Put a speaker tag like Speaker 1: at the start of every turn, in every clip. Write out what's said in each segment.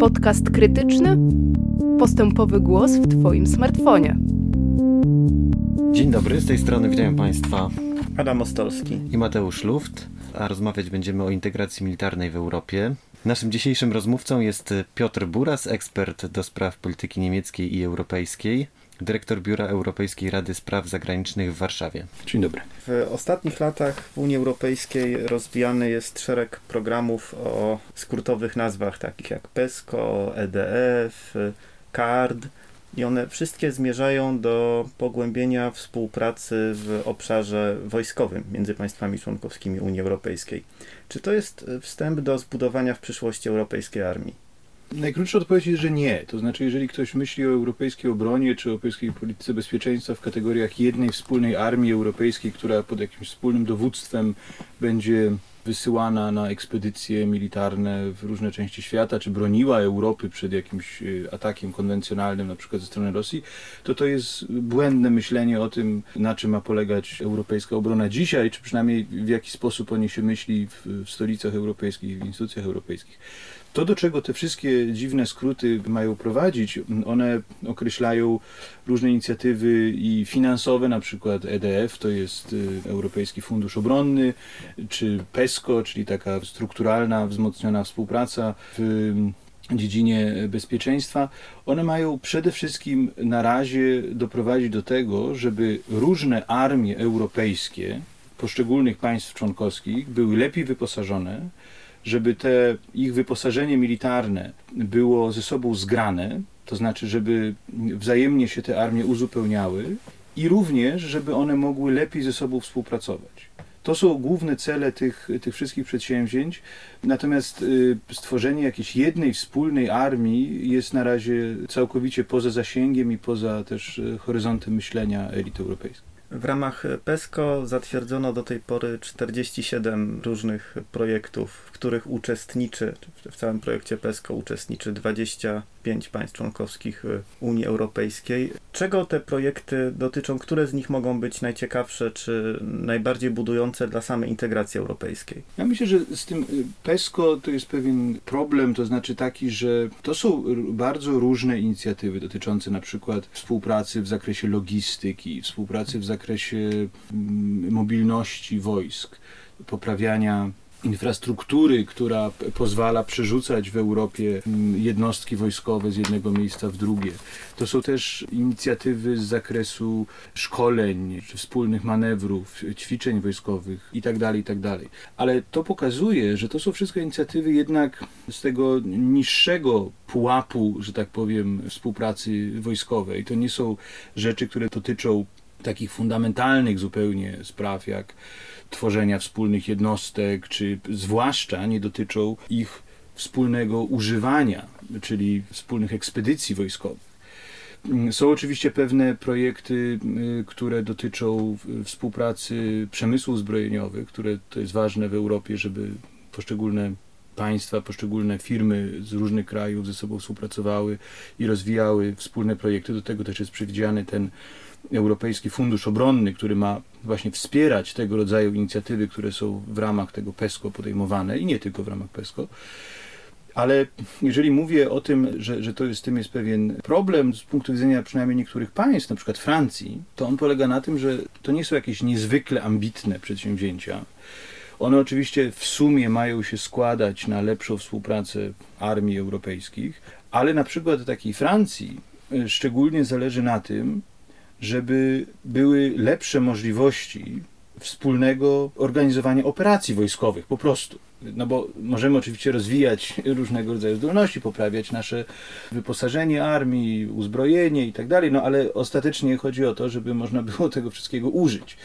Speaker 1: Podcast krytyczny? Postępowy głos w Twoim smartfonie.
Speaker 2: Dzień dobry, z tej strony witam Państwa
Speaker 3: Adam Ostolski
Speaker 2: i Mateusz Luft, a rozmawiać będziemy o integracji militarnej w Europie. Naszym dzisiejszym rozmówcą jest Piotr Buras, ekspert do spraw polityki niemieckiej i europejskiej, dyrektor Biura Europejskiej Rady Spraw Zagranicznych w Warszawie.
Speaker 4: Dzień dobry.
Speaker 3: W ostatnich latach w Unii Europejskiej rozwijany jest szereg programów o skrótowych nazwach, takich jak PESCO, EDF, CARD. I one wszystkie zmierzają do pogłębienia współpracy w obszarze wojskowym między państwami członkowskimi Unii Europejskiej. Czy to jest wstęp do zbudowania w przyszłości europejskiej armii?
Speaker 4: Najkrótsza odpowiedź jest, że nie. To znaczy, jeżeli ktoś myśli o europejskiej obronie czy europejskiej polityce bezpieczeństwa w kategoriach jednej wspólnej armii europejskiej, która pod jakimś wspólnym dowództwem będzie wysyłana na ekspedycje militarne w różne części świata, czy broniła Europy przed jakimś y, atakiem konwencjonalnym, na przykład ze strony Rosji, to to jest błędne myślenie o tym, na czym ma polegać europejska obrona dzisiaj, czy przynajmniej w jaki sposób o niej się myśli w stolicach europejskich, w instytucjach europejskich. To, do czego te wszystkie dziwne skróty mają prowadzić, one określają różne inicjatywy i finansowe, na przykład EDF, to jest y, Europejski Fundusz Obronny, czy PESCO, czyli taka strukturalna, wzmocniona współpraca w dziedzinie bezpieczeństwa, one mają przede wszystkim na razie doprowadzić do tego, żeby różne armie europejskie poszczególnych państw członkowskich były lepiej wyposażone, żeby te ich wyposażenie militarne było ze sobą zgrane, to znaczy, żeby wzajemnie się te armie uzupełniały i również, żeby one mogły lepiej ze sobą współpracować. To są główne cele tych, tych wszystkich przedsięwzięć. Natomiast y, stworzenie jakiejś jednej wspólnej armii jest na razie całkowicie poza zasięgiem i poza też y, horyzontem myślenia elit europejskiej.
Speaker 3: W ramach PESCO zatwierdzono do tej pory 47 różnych projektów, w których uczestniczy, w całym projekcie PESCO uczestniczy 25 państw członkowskich Unii Europejskiej. Czego te projekty dotyczą? Które z nich mogą być najciekawsze czy najbardziej budujące dla samej integracji europejskiej?
Speaker 4: Ja myślę, że z tym PESCO to jest pewien problem, to znaczy taki, że to są bardzo różne inicjatywy dotyczące na przykład współpracy w zakresie logistyki, współpracy w zakresie zakresie mm, mobilności wojsk, poprawiania infrastruktury, która pozwala przerzucać w Europie mm, jednostki wojskowe z jednego miejsca w drugie. To są też inicjatywy z zakresu szkoleń, wspólnych manewrów, ćwiczeń wojskowych itd., tak itd. Tak Ale to pokazuje, że to są wszystko inicjatywy jednak z tego niższego pułapu, że tak powiem, współpracy wojskowej. To nie są rzeczy, które dotyczą takich fundamentalnych zupełnie spraw, jak tworzenia wspólnych jednostek, czy zwłaszcza nie dotyczą ich wspólnego używania, czyli wspólnych ekspedycji wojskowych. Są oczywiście pewne projekty, y, które dotyczą współpracy przemysłów zbrojeniowych, które to jest ważne w Europie, żeby poszczególne państwa, poszczególne firmy z różnych krajów ze sobą współpracowały i rozwijały wspólne projekty. Do tego też jest przewidziany ten Europejski Fundusz Obronny, który ma właśnie wspierać tego rodzaju inicjatywy, które są w ramach tego PESCO podejmowane i nie tylko w ramach PESCO. Ale jeżeli mówię o tym, że, że to jest, tym jest pewien problem z punktu widzenia przynajmniej niektórych państw, na przykład Francji, to on polega na tym, że to nie są jakieś niezwykle ambitne przedsięwzięcia. One oczywiście w sumie mają się składać na lepszą współpracę armii europejskich, ale na przykład takiej Francji e, szczególnie zależy na tym, żeby były lepsze możliwości wspólnego organizowania operacji wojskowych po prostu. No bo możemy oczywiście rozwijać różnego rodzaju zdolności, poprawiać nasze wyposażenie armii, uzbrojenie i tak dalej, no ale ostatecznie chodzi o to, żeby można było tego wszystkiego użyć.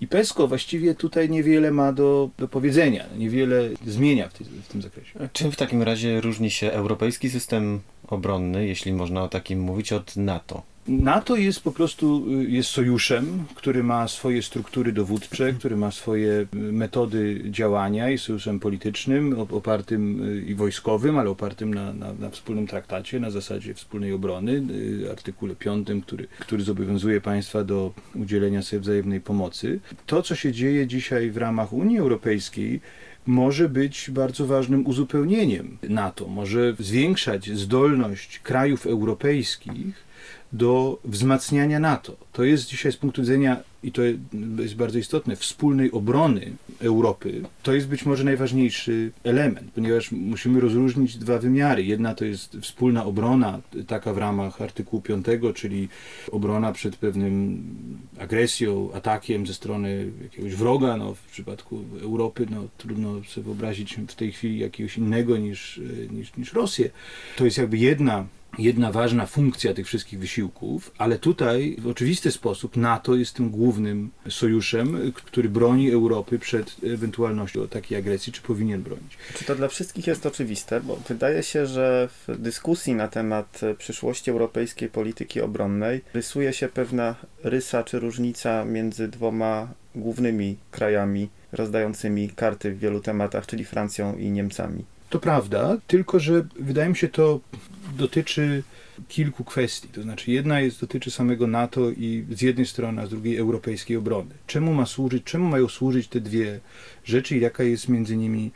Speaker 4: I PESCO właściwie tutaj niewiele ma do, do powiedzenia, niewiele zmienia w, tej, w tym zakresie.
Speaker 2: Czym w takim razie różni się europejski system obronny, jeśli można o takim mówić, od NATO?
Speaker 4: NATO jest po prostu y, jest sojuszem, który ma swoje struktury dowódcze, który ma swoje y, metody działania, jest sojuszem politycznym, opartym y, i wojskowym, ale opartym na, na, na wspólnym traktacie, na zasadzie wspólnej obrony, artykule 5, który, który zobowiązuje państwa do udzielenia sobie wzajemnej pomocy. To, co się dzieje dzisiaj w ramach Unii Europejskiej, może być bardzo ważnym uzupełnieniem NATO, może zwiększać zdolność krajów europejskich do wzmacniania NATO. To jest dzisiaj z punktu widzenia, i to jest bardzo istotne, wspólnej obrony Europy. To jest być może najważniejszy element, ponieważ musimy rozróżnić dwa wymiary. Jedna to jest wspólna obrona, taka w ramach artykułu 5, czyli obrona przed pewnym agresją, atakiem ze strony jakiegoś wroga. No, w przypadku Europy no, trudno sobie wyobrazić w tej chwili jakiegoś innego niż, niż, niż Rosję. To jest jakby jedna jedna ważna funkcja tych wszystkich wysiłków, ale tutaj w oczywisty sposób NATO jest tym głównym sojuszem, który broni Europy przed ewentualnością takiej agresji, czy powinien bronić.
Speaker 3: Czy to dla wszystkich jest oczywiste? Bo wydaje się, że w dyskusji na temat przyszłości europejskiej polityki obronnej rysuje się pewna rysa czy różnica między dwoma głównymi krajami rozdającymi karty w wielu tematach, czyli Francją i Niemcami.
Speaker 4: To prawda, tylko że wydaje mi się to dotyczy kilku kwestii. To znaczy, jedna jest dotyczy samego NATO i z jednej strony, a z drugiej europejskiej obrony. Czemu ma służyć, czemu mają służyć te dwie rzeczy i jaka jest między nimi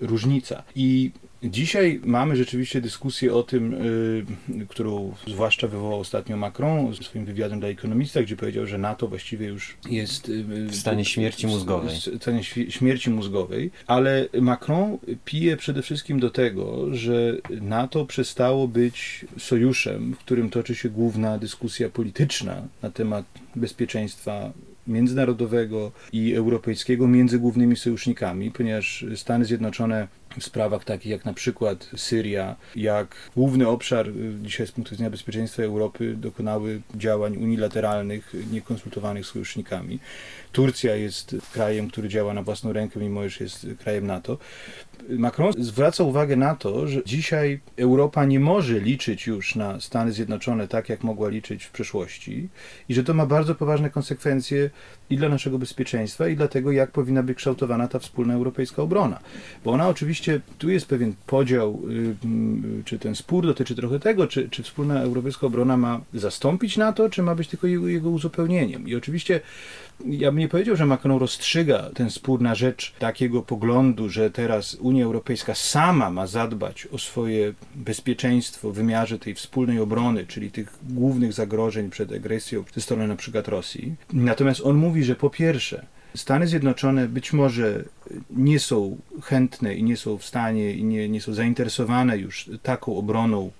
Speaker 4: różnica? I Dzisiaj mamy rzeczywiście dyskusję o tym, y, którą zwłaszcza wywołał ostatnio Macron swoim wywiadem dla ekonomista, gdzie powiedział, że NATO właściwie już jest
Speaker 2: y, w stanie śmierci mózgowej.
Speaker 4: W stanie śmierci mózgowej, ale Macron pije przede wszystkim do tego, że NATO przestało być sojuszem, w którym toczy się główna dyskusja polityczna na temat bezpieczeństwa międzynarodowego i europejskiego między głównymi sojusznikami, ponieważ Stany Zjednoczone w sprawach takich jak na przykład Syria, jak główny obszar y, dzisiaj z punktu widzenia bezpieczeństwa Europy dokonały działań unilateralnych, niekonsultowanych z sojusznikami. Turcja jest krajem, który działa na własną rękę, mimo że jest krajem NATO. Macron zwraca uwagę na to, że dzisiaj Europa nie może liczyć już na Stany Zjednoczone tak, jak mogła liczyć w przeszłości i że to ma bardzo poważne konsekwencje i dla naszego bezpieczeństwa, i dla tego, jak powinna być kształtowana ta wspólna europejska obrona. Bo ona oczywiście, tu jest pewien podział, y, czy ten spór dotyczy trochę tego, czy, czy wspólna europejska obrona ma zastąpić NATO, czy ma być tylko jego uzupełnieniem. I oczywiście ja bym nie powiedział, że Macron rozstrzyga ten spór na rzecz takiego poglądu, że teraz Unia Europejska sama ma zadbać o swoje bezpieczeństwo w wymiarze tej wspólnej obrony, czyli tych głównych zagrożeń przed agresją ze strony na przykład Rosji. Natomiast on mówi, że po pierwsze, Stany Zjednoczone być może nie są chętne i nie są w stanie i nie, nie są zainteresowane już taką obroną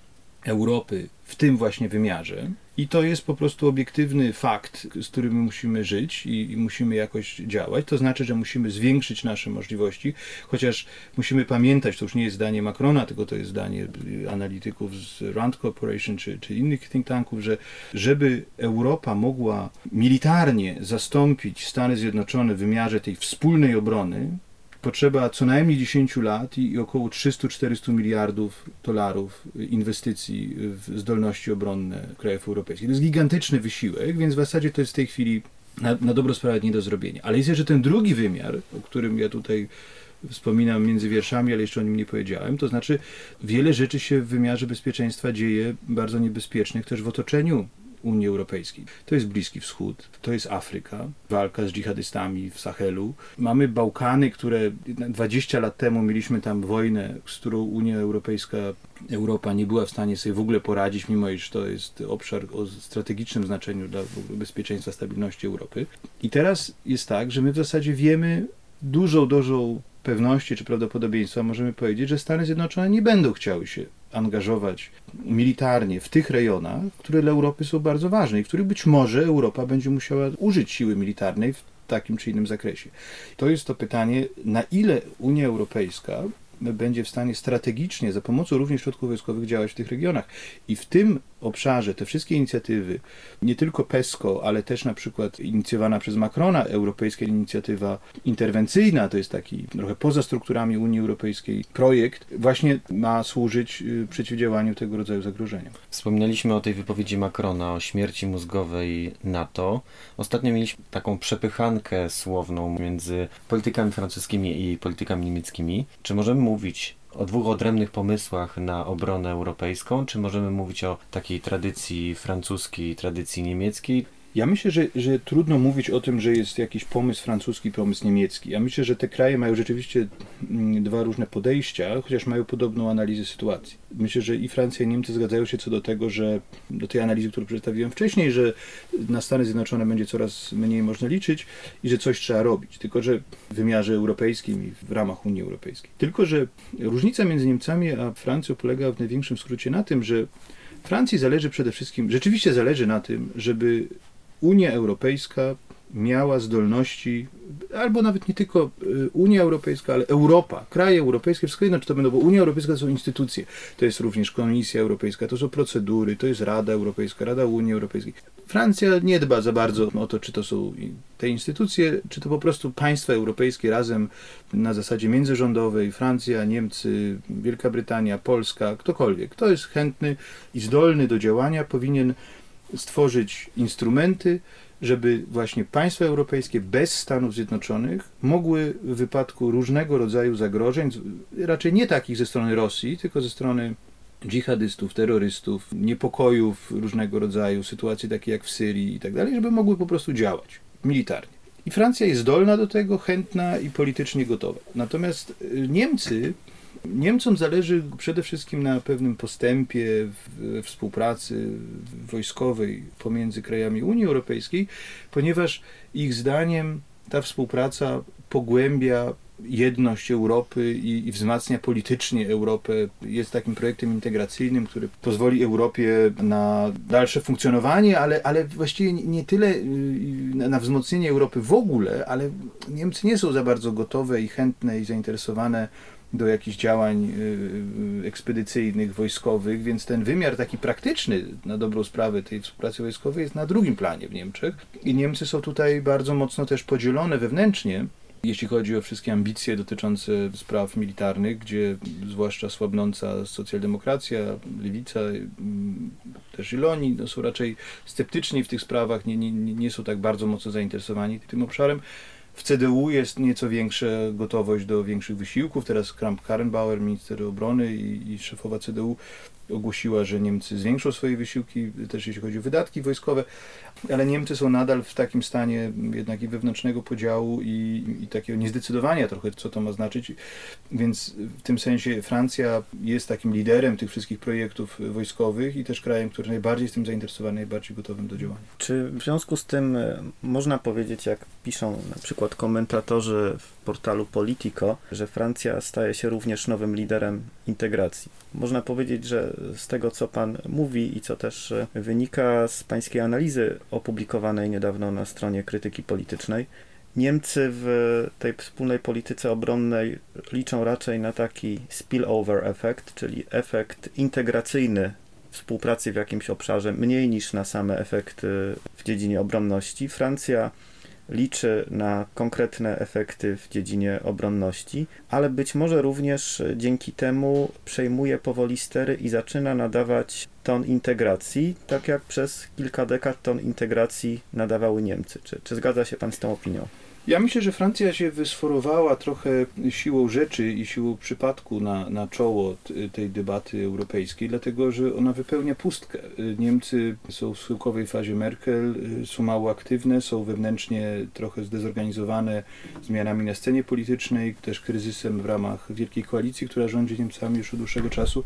Speaker 4: Europy w tym właśnie wymiarze. I to jest po prostu obiektywny fakt, z którym musimy żyć i, i, musimy jakoś działać. To znaczy, że musimy zwiększyć nasze możliwości, chociaż musimy pamiętać, to już nie jest zdanie Macrona, tylko to jest zdanie analityków z Rand Corporation czy, czy innych think tanków, że żeby Europa mogła militarnie zastąpić Stany Zjednoczone w wymiarze tej wspólnej obrony, potrzeba co najmniej 10 lat i około 300-400 miliardów dolarów inwestycji w zdolności obronne krajów europejskich. To jest gigantyczny wysiłek, więc w zasadzie to jest w tej chwili na, na dobrą sprawę nie do zrobienia. Ale jest jeszcze ten drugi wymiar, o którym ja tutaj wspominam między wierszami, ale jeszcze o nim nie powiedziałem. To znaczy, wiele rzeczy się w wymiarze bezpieczeństwa dzieje bardzo niebezpiecznych też w otoczeniu Unii Europejskiej. To jest Bliski Wschód, to jest Afryka, walka z dżihadystami w Sahelu. Mamy Bałkany, które 20 lat temu mieliśmy tam wojnę, z którą Unia Europejska, Europa nie była w stanie sobie w ogóle poradzić, mimo iż to jest obszar o strategicznym znaczeniu dla bezpieczeństwa, stabilności Europy. I teraz jest tak, że my w zasadzie wiemy dużą, dużą pewności czy prawdopodobieństwa możemy powiedzieć, że Stany Zjednoczone nie będą chciały się angażować militarnie w tych rejonach, które dla Europy są bardzo ważne i w których być może Europa będzie musiała użyć siły militarnej w takim czy innym zakresie. To jest to pytanie, na ile Unia Europejska będzie w stanie strategicznie, za pomocą również środków wojskowych działać w tych regionach. I w tym obszarze te wszystkie inicjatywy, nie tylko PESCO, ale też na przykład inicjowana przez Macrona europejska inicjatywa interwencyjna, to jest taki trochę poza strukturami Unii Europejskiej projekt, właśnie ma służyć y, przeciwdziałaniu tego rodzaju zagrożeniom.
Speaker 2: Wspomnieliśmy o tej wypowiedzi Macrona o śmierci mózgowej NATO. Ostatnio mieliśmy taką przepychankę słowną między politykami francuskimi i politykami niemieckimi. Czy możemy mówić o dwóch odrębnych pomysłach na obronę europejską, czy możemy mówić o takiej tradycji francuskiej, tradycji niemieckiej?
Speaker 4: Ja myślę, że, że trudno mówić o tym, że jest jakiś pomysł francuski, pomysł niemiecki. Ja myślę, że te kraje mają rzeczywiście mm, dwa różne podejścia, chociaż mają podobną analizę sytuacji. Myślę, że i Francja, i Niemcy zgadzają się co do tego, że do tej analizy, którą przedstawiłem wcześniej, że na Stany Zjednoczone będzie coraz mniej można liczyć i że coś trzeba robić. Tylko, że w wymiarze europejskim i w ramach Unii Europejskiej. Tylko, że różnica między Niemcami a Francją polega w największym skrócie na tym, że Francji zależy przede wszystkim, rzeczywiście zależy na tym, żeby Unia Europejska miała zdolności, albo nawet nie tylko y, Unia Europejska, ale Europa, kraje europejskie, wszystko jedno, czy to będą, bo Unia Europejska to są instytucje, to jest również Komisja Europejska, to są procedury, to jest Rada Europejska, Rada Unii Europejskiej. Francja nie dba za bardzo o to, czy to są te instytucje, czy to po prostu państwa europejskie razem na zasadzie międzyrządowej, Francja, Niemcy, Wielka Brytania, Polska, ktokolwiek, kto jest chętny i zdolny do działania, powinien stworzyć instrumenty, żeby właśnie państwa europejskie bez Stanów Zjednoczonych mogły w wypadku różnego rodzaju zagrożeń, raczej nie takich ze strony Rosji, tylko ze strony dżihadystów, terrorystów, niepokojów różnego rodzaju, sytuacji takie jak w Syrii i tak dalej, żeby mogły po prostu działać militarnie. I Francja jest zdolna do tego, chętna i politycznie gotowa. Natomiast y, Niemcy Niemcom zależy przede wszystkim na pewnym postępie w współpracy wojskowej pomiędzy krajami Unii Europejskiej, ponieważ ich zdaniem ta współpraca pogłębia jedność Europy i, i, wzmacnia politycznie Europę. Jest takim projektem integracyjnym, który pozwoli Europie na dalsze funkcjonowanie, ale, ale właściwie nie tyle y, na wzmocnienie Europy w ogóle, ale Niemcy nie są za bardzo gotowe i chętne i zainteresowane do jakichś działań y, y, ekspedycyjnych, wojskowych, więc ten wymiar taki praktyczny na dobrą sprawę tej współpracy wojskowej jest na drugim planie w Niemczech. I Niemcy są tutaj bardzo mocno też podzielone wewnętrznie jeśli chodzi o wszystkie ambicje dotyczące spraw militarnych, gdzie zwłaszcza słabnąca socjaldemokracja, lewica, mm, też Zieloni no, są raczej sceptyczni w tych sprawach, nie, nie, nie są tak bardzo mocno zainteresowani tym obszarem. W CDU jest nieco większa gotowość do większych wysiłków. Teraz Kramp-Karrenbauer, minister obrony i, i szefowa CDU ogłosiła, że Niemcy zwiększą swoje wysiłki, też jeśli chodzi o wydatki wojskowe, ale Niemcy są nadal w takim stanie jednak i wewnętrznego podziału i, i takiego niezdecydowania trochę, co to ma znaczyć, więc w tym sensie Francja jest takim liderem tych wszystkich projektów wojskowych i też krajem, który najbardziej jest tym zainteresowany, najbardziej gotowym do działania.
Speaker 3: Czy w związku z tym e, można powiedzieć, jak piszą na przykład komentatorzy w portalu Politico, że Francja staje się również nowym liderem integracji? Można powiedzieć, że z tego, co Pan mówi i co też e, wynika z Pańskiej analizy opublikowanej niedawno na stronie krytyki politycznej, Niemcy w tej wspólnej polityce obronnej liczą raczej na taki spillover efekt, czyli efekt integracyjny współpracy w jakimś obszarze, mniej niż na same efekty w dziedzinie obronności. Francja liczy na konkretne efekty w dziedzinie obronności, ale być może również dzięki temu przejmuje powoli stery i zaczyna nadawać ton integracji, tak jak przez kilka dekad ton integracji nadawały Niemcy. Czy, czy zgadza się Pan z tą opinią?
Speaker 4: Ja myślę, że Francja się wysforowała trochę siłą rzeczy i siłą przypadku na, na czoło tej debaty europejskiej, dlatego że ona wypełnia pustkę. Niemcy są w schyłkowej fazie Merkel, są mało aktywne, są wewnętrznie trochę zdezorganizowane zmianami na scenie politycznej, też kryzysem w ramach Wielkiej Koalicji, która rządzi Niemcami już od dłuższego czasu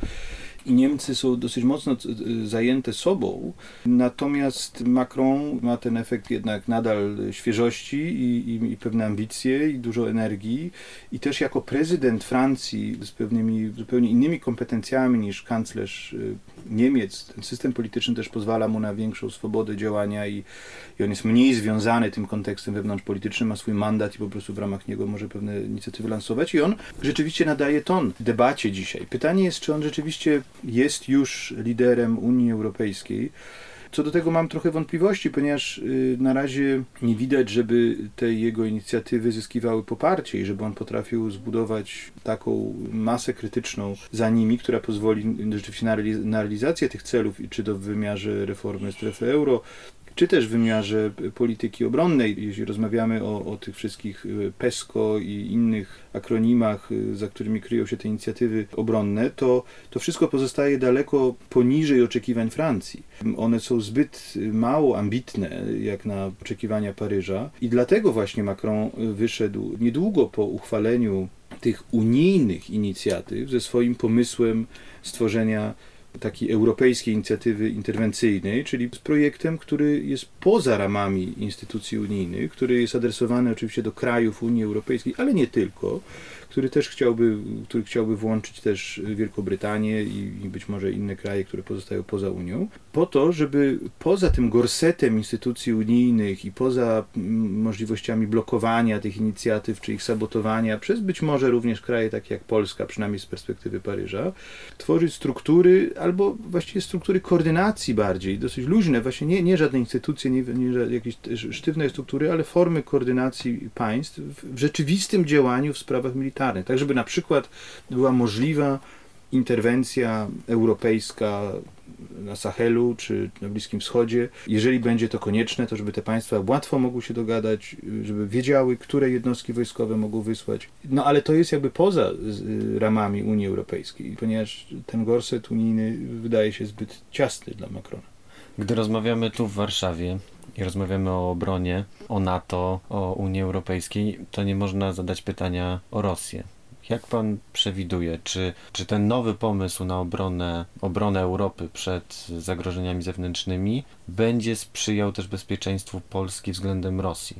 Speaker 4: i Niemcy są dosyć mocno zajęte sobą, natomiast Macron ma ten efekt jednak nadal świeżości i, i, i pewne ambicje i dużo energii i też jako prezydent Francji z pewnymi zupełnie innymi kompetencjami niż kanclerz y, Niemiec, ten system polityczny też pozwala mu na większą swobodę działania i, i on jest mniej związany tym kontekstem wewnątrzpolitycznym, ma swój mandat i po prostu w ramach niego może pewne inicjatywy lansować i on rzeczywiście nadaje ton debacie dzisiaj. Pytanie jest, czy on rzeczywiście jest już liderem Unii Europejskiej. Co do tego mam trochę wątpliwości, ponieważ y, na razie nie widać, żeby te jego inicjatywy zyskiwały poparcie i żeby on potrafił zbudować taką masę krytyczną za nimi, która pozwoli rzeczywiście na realizację tych celów, czy to w wymiarze reformy strefy euro, czy też w wymiarze polityki obronnej, jeśli rozmawiamy o, o tych wszystkich PESCO i innych akronimach, za którymi kryją się te inicjatywy obronne, to to wszystko pozostaje daleko poniżej oczekiwań Francji. One są zbyt mało ambitne, jak na oczekiwania Paryża i dlatego właśnie Macron wyszedł niedługo po uchwaleniu tych unijnych inicjatyw ze swoim pomysłem stworzenia takiej europejskiej inicjatywy interwencyjnej, czyli z projektem, który jest poza ramami instytucji unijnych, który jest adresowany oczywiście do krajów Unii Europejskiej, ale nie tylko, który też chciałby, który chciałby włączyć też Wielką Brytanię i, i być może inne kraje, które pozostają poza Unią, po to, żeby poza tym gorsetem instytucji unijnych i poza mm, możliwościami blokowania tych inicjatyw czy ich sabotowania przez być może również kraje takie jak Polska, przynajmniej z perspektywy Paryża, tworzyć struktury albo właściwie struktury koordynacji bardziej, dosyć luźne, właśnie nie, nie żadne instytucje, nie, nie jakieś sztywne struktury, ale formy koordynacji państw w rzeczywistym działaniu w sprawach militarnych, tak żeby na przykład była możliwa interwencja europejska na Sahelu czy na Bliskim Wschodzie. Jeżeli będzie to konieczne, to żeby te państwa łatwo mogły się dogadać, żeby wiedziały, które jednostki wojskowe mogą wysłać. No ale to jest jakby poza y, ramami Unii Europejskiej, ponieważ ten gorset unijny wydaje się zbyt ciasny dla Macrona.
Speaker 2: Gdy rozmawiamy tu w Warszawie i rozmawiamy o obronie, o NATO, o Unii Europejskiej, to nie można zadać pytania o Rosję. Jak pan przewiduje, czy, czy ten nowy pomysł na obronę, obronę Europy przed zagrożeniami zewnętrznymi będzie sprzyjał też bezpieczeństwu Polski względem Rosji?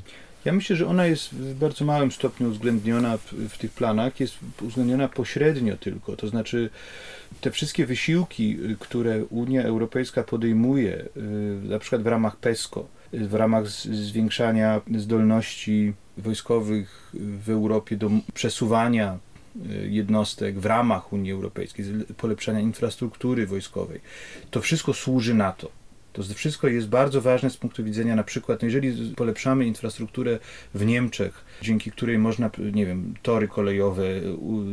Speaker 4: Ja myślę, że ona jest w bardzo małym stopniu uwzględniona w, tych planach, jest uwzględniona pośrednio tylko. To znaczy, te wszystkie wysiłki, które Unia Europejska podejmuje, y, na przykład w ramach PESCO, w ramach zwiększania zdolności wojskowych w Europie do przesuwania Y, jednostek w ramach Unii Europejskiej, polepszania infrastruktury wojskowej. To wszystko służy na to. Wszystko jest bardzo ważne z punktu widzenia na przykład, no jeżeli polepszamy infrastrukturę w Niemczech, dzięki której można, nie wiem, tory kolejowe,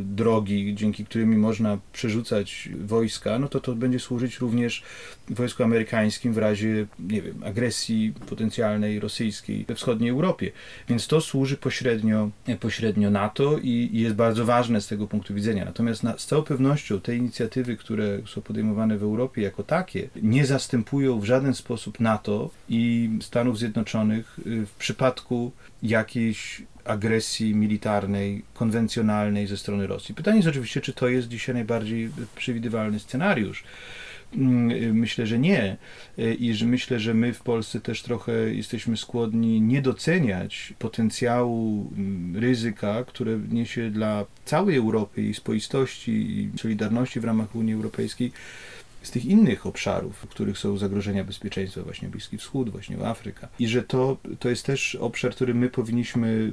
Speaker 4: drogi, dzięki którymi można przerzucać wojska, no to to będzie służyć również wojsku amerykańskim w razie, nie wiem, agresji potencjalnej rosyjskiej we wschodniej Europie. Więc to służy pośrednio, pośrednio NATO i, i jest bardzo ważne z tego punktu widzenia. Natomiast na, z całą pewnością te inicjatywy, które są podejmowane w Europie jako takie, nie zastępują w żaden sposób NATO i Stanów Zjednoczonych y, w przypadku jakiejś agresji militarnej, konwencjonalnej ze strony Rosji. Pytanie jest oczywiście, czy to jest dzisiaj najbardziej przewidywalny scenariusz. Mm, myślę, że nie. I że myślę, że my w Polsce też trochę jesteśmy skłonni nie doceniać potencjału mm, ryzyka, które niesie dla całej Europy i spoistości i solidarności w ramach Unii Europejskiej z tych innych obszarów, w których są zagrożenia bezpieczeństwa, właśnie Bliski Wschód, właśnie Afryka. I że to, to jest też obszar, który my powinniśmy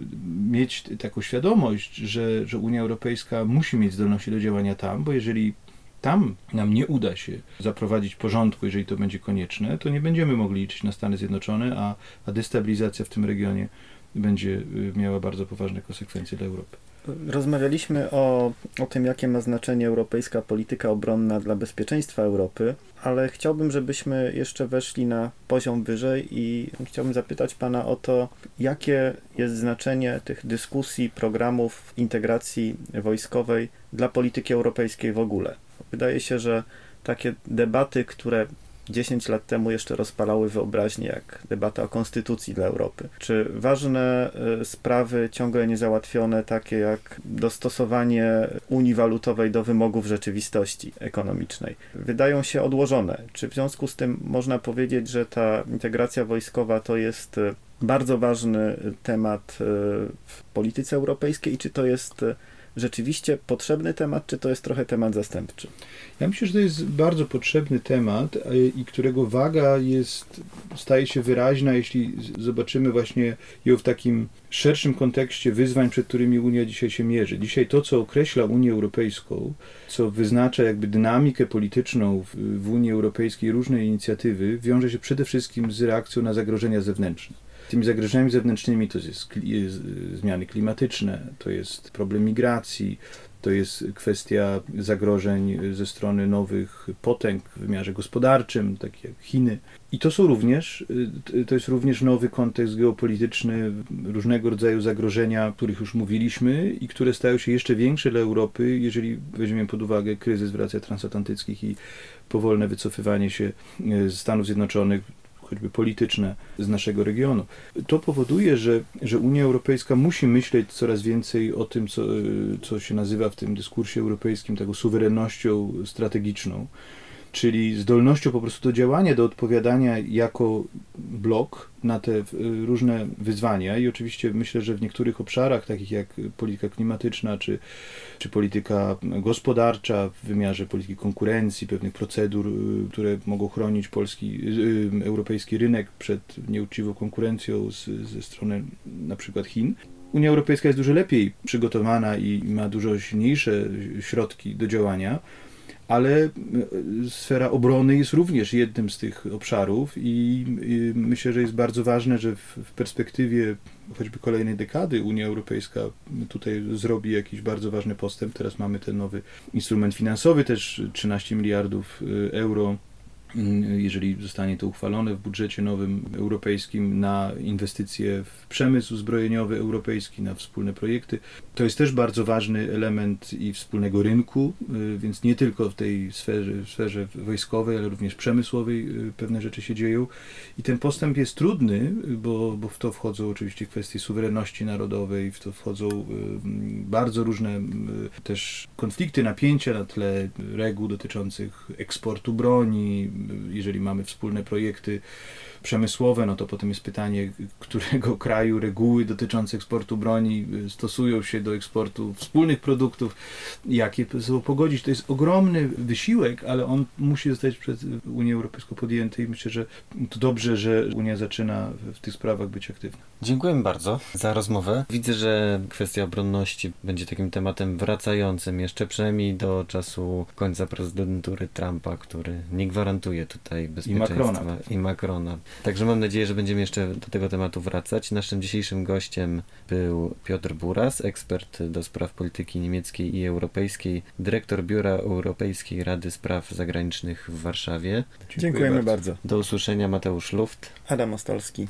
Speaker 4: mieć taką świadomość, że, że Unia Europejska musi mieć zdolności do działania tam, bo jeżeli tam nam nie uda się zaprowadzić porządku, jeżeli to będzie konieczne, to nie będziemy mogli liczyć na Stany Zjednoczone, a, a destabilizacja w tym regionie będzie y, miała bardzo poważne konsekwencje dla Europy.
Speaker 3: Rozmawialiśmy o, o tym, jakie ma znaczenie europejska polityka obronna dla bezpieczeństwa Europy, ale chciałbym, żebyśmy jeszcze weszli na poziom wyżej i chciałbym zapytać Pana o to, jakie jest znaczenie tych dyskusji, programów integracji wojskowej dla polityki europejskiej w ogóle. Wydaje się, że takie debaty, które 10 lat temu jeszcze rozpalały wyobraźnię, jak debata o konstytucji dla Europy. Czy ważne y, sprawy ciągle niezałatwione, takie jak dostosowanie Unii Walutowej do wymogów rzeczywistości ekonomicznej, wydają się odłożone? Czy w związku z tym można powiedzieć, że ta integracja wojskowa to jest y, bardzo ważny temat y, w polityce europejskiej i czy to jest rzeczywiście potrzebny temat, czy to jest trochę temat zastępczy?
Speaker 4: Ja myślę, że to jest bardzo potrzebny temat e, i którego waga jest, staje się wyraźna, jeśli zobaczymy właśnie ją w takim szerszym kontekście wyzwań, przed którymi Unia dzisiaj się mierzy. Dzisiaj to, co określa Unię Europejską, co wyznacza jakby dynamikę polityczną w, w Unii Europejskiej, różne inicjatywy, wiąże się przede wszystkim z reakcją na zagrożenia zewnętrzne. Tymi zagrożeniami zewnętrznymi to jest zmiany klimatyczne, to jest problem migracji, to jest kwestia zagrożeń ze strony nowych potęg w wymiarze gospodarczym, takie jak Chiny. I to są również, y, to jest również nowy kontekst geopolityczny, różnego rodzaju zagrożenia, o których już mówiliśmy i które stają się jeszcze większe dla Europy, jeżeli weźmiemy pod uwagę kryzys w relacjach transatlantyckich i powolne wycofywanie się y, Stanów Zjednoczonych choćby polityczne z naszego regionu. To powoduje, że, że Unia Europejska musi myśleć coraz więcej o tym, co, co się nazywa w tym dyskursie europejskim taką suwerennością strategiczną czyli zdolnością po prostu do działania, do odpowiadania jako blok na te różne wyzwania. I oczywiście myślę, że w niektórych obszarach, takich jak polityka klimatyczna, czy, czy polityka gospodarcza w wymiarze polityki konkurencji, pewnych procedur, y, które mogą chronić polski, y, europejski rynek przed nieuczciwą konkurencją z, ze strony na przykład Chin, Unia Europejska jest dużo lepiej przygotowana i ma dużo silniejsze środki do działania ale e, sfera obrony jest również jednym z tych obszarów i, myślę, że jest bardzo ważne, że w, perspektywie choćby kolejnej dekady Unia Europejska tutaj zrobi jakiś bardzo ważny postęp. Teraz mamy ten nowy instrument finansowy, też 13 miliardów e, euro jeżeli zostanie to uchwalone w budżecie nowym europejskim na inwestycje w przemysł zbrojeniowy europejski, na wspólne projekty. To jest też bardzo ważny element i wspólnego rynku, y, więc nie tylko w tej sferze, w sferze wojskowej, ale również przemysłowej y, pewne rzeczy się dzieją. I ten postęp jest trudny, bo, bo w to wchodzą oczywiście kwestie suwerenności narodowej, w to wchodzą y, bardzo różne też konflikty, napięcia na tle reguł dotyczących eksportu broni, jeżeli mamy wspólne projekty przemysłowe, no to potem jest pytanie, którego kraju reguły dotyczące eksportu broni stosują się do eksportu wspólnych produktów, jakie sobą pogodzić. To jest ogromny wysiłek, ale on musi zostać przez Unię Europejską podjęty i myślę, że to dobrze, że Unia zaczyna w tych sprawach być aktywna.
Speaker 2: Dziękuję bardzo za rozmowę. Widzę, że kwestia obronności będzie takim tematem wracającym jeszcze przynajmniej do czasu końca prezydentury Trumpa, który nie gwarantuje tutaj bezpieczeństwa.
Speaker 4: I Macrona.
Speaker 2: I Macrona. Także mam nadzieję, że będziemy jeszcze do tego tematu wracać. Naszym dzisiejszym gościem był Piotr Buras, ekspert do spraw polityki niemieckiej i europejskiej, dyrektor Biura Europejskiej Rady Spraw Zagranicznych w Warszawie.
Speaker 3: Dziękujemy, Dziękujemy bardzo.
Speaker 2: Do usłyszenia Mateusz Luft.
Speaker 3: Adam Ostolski.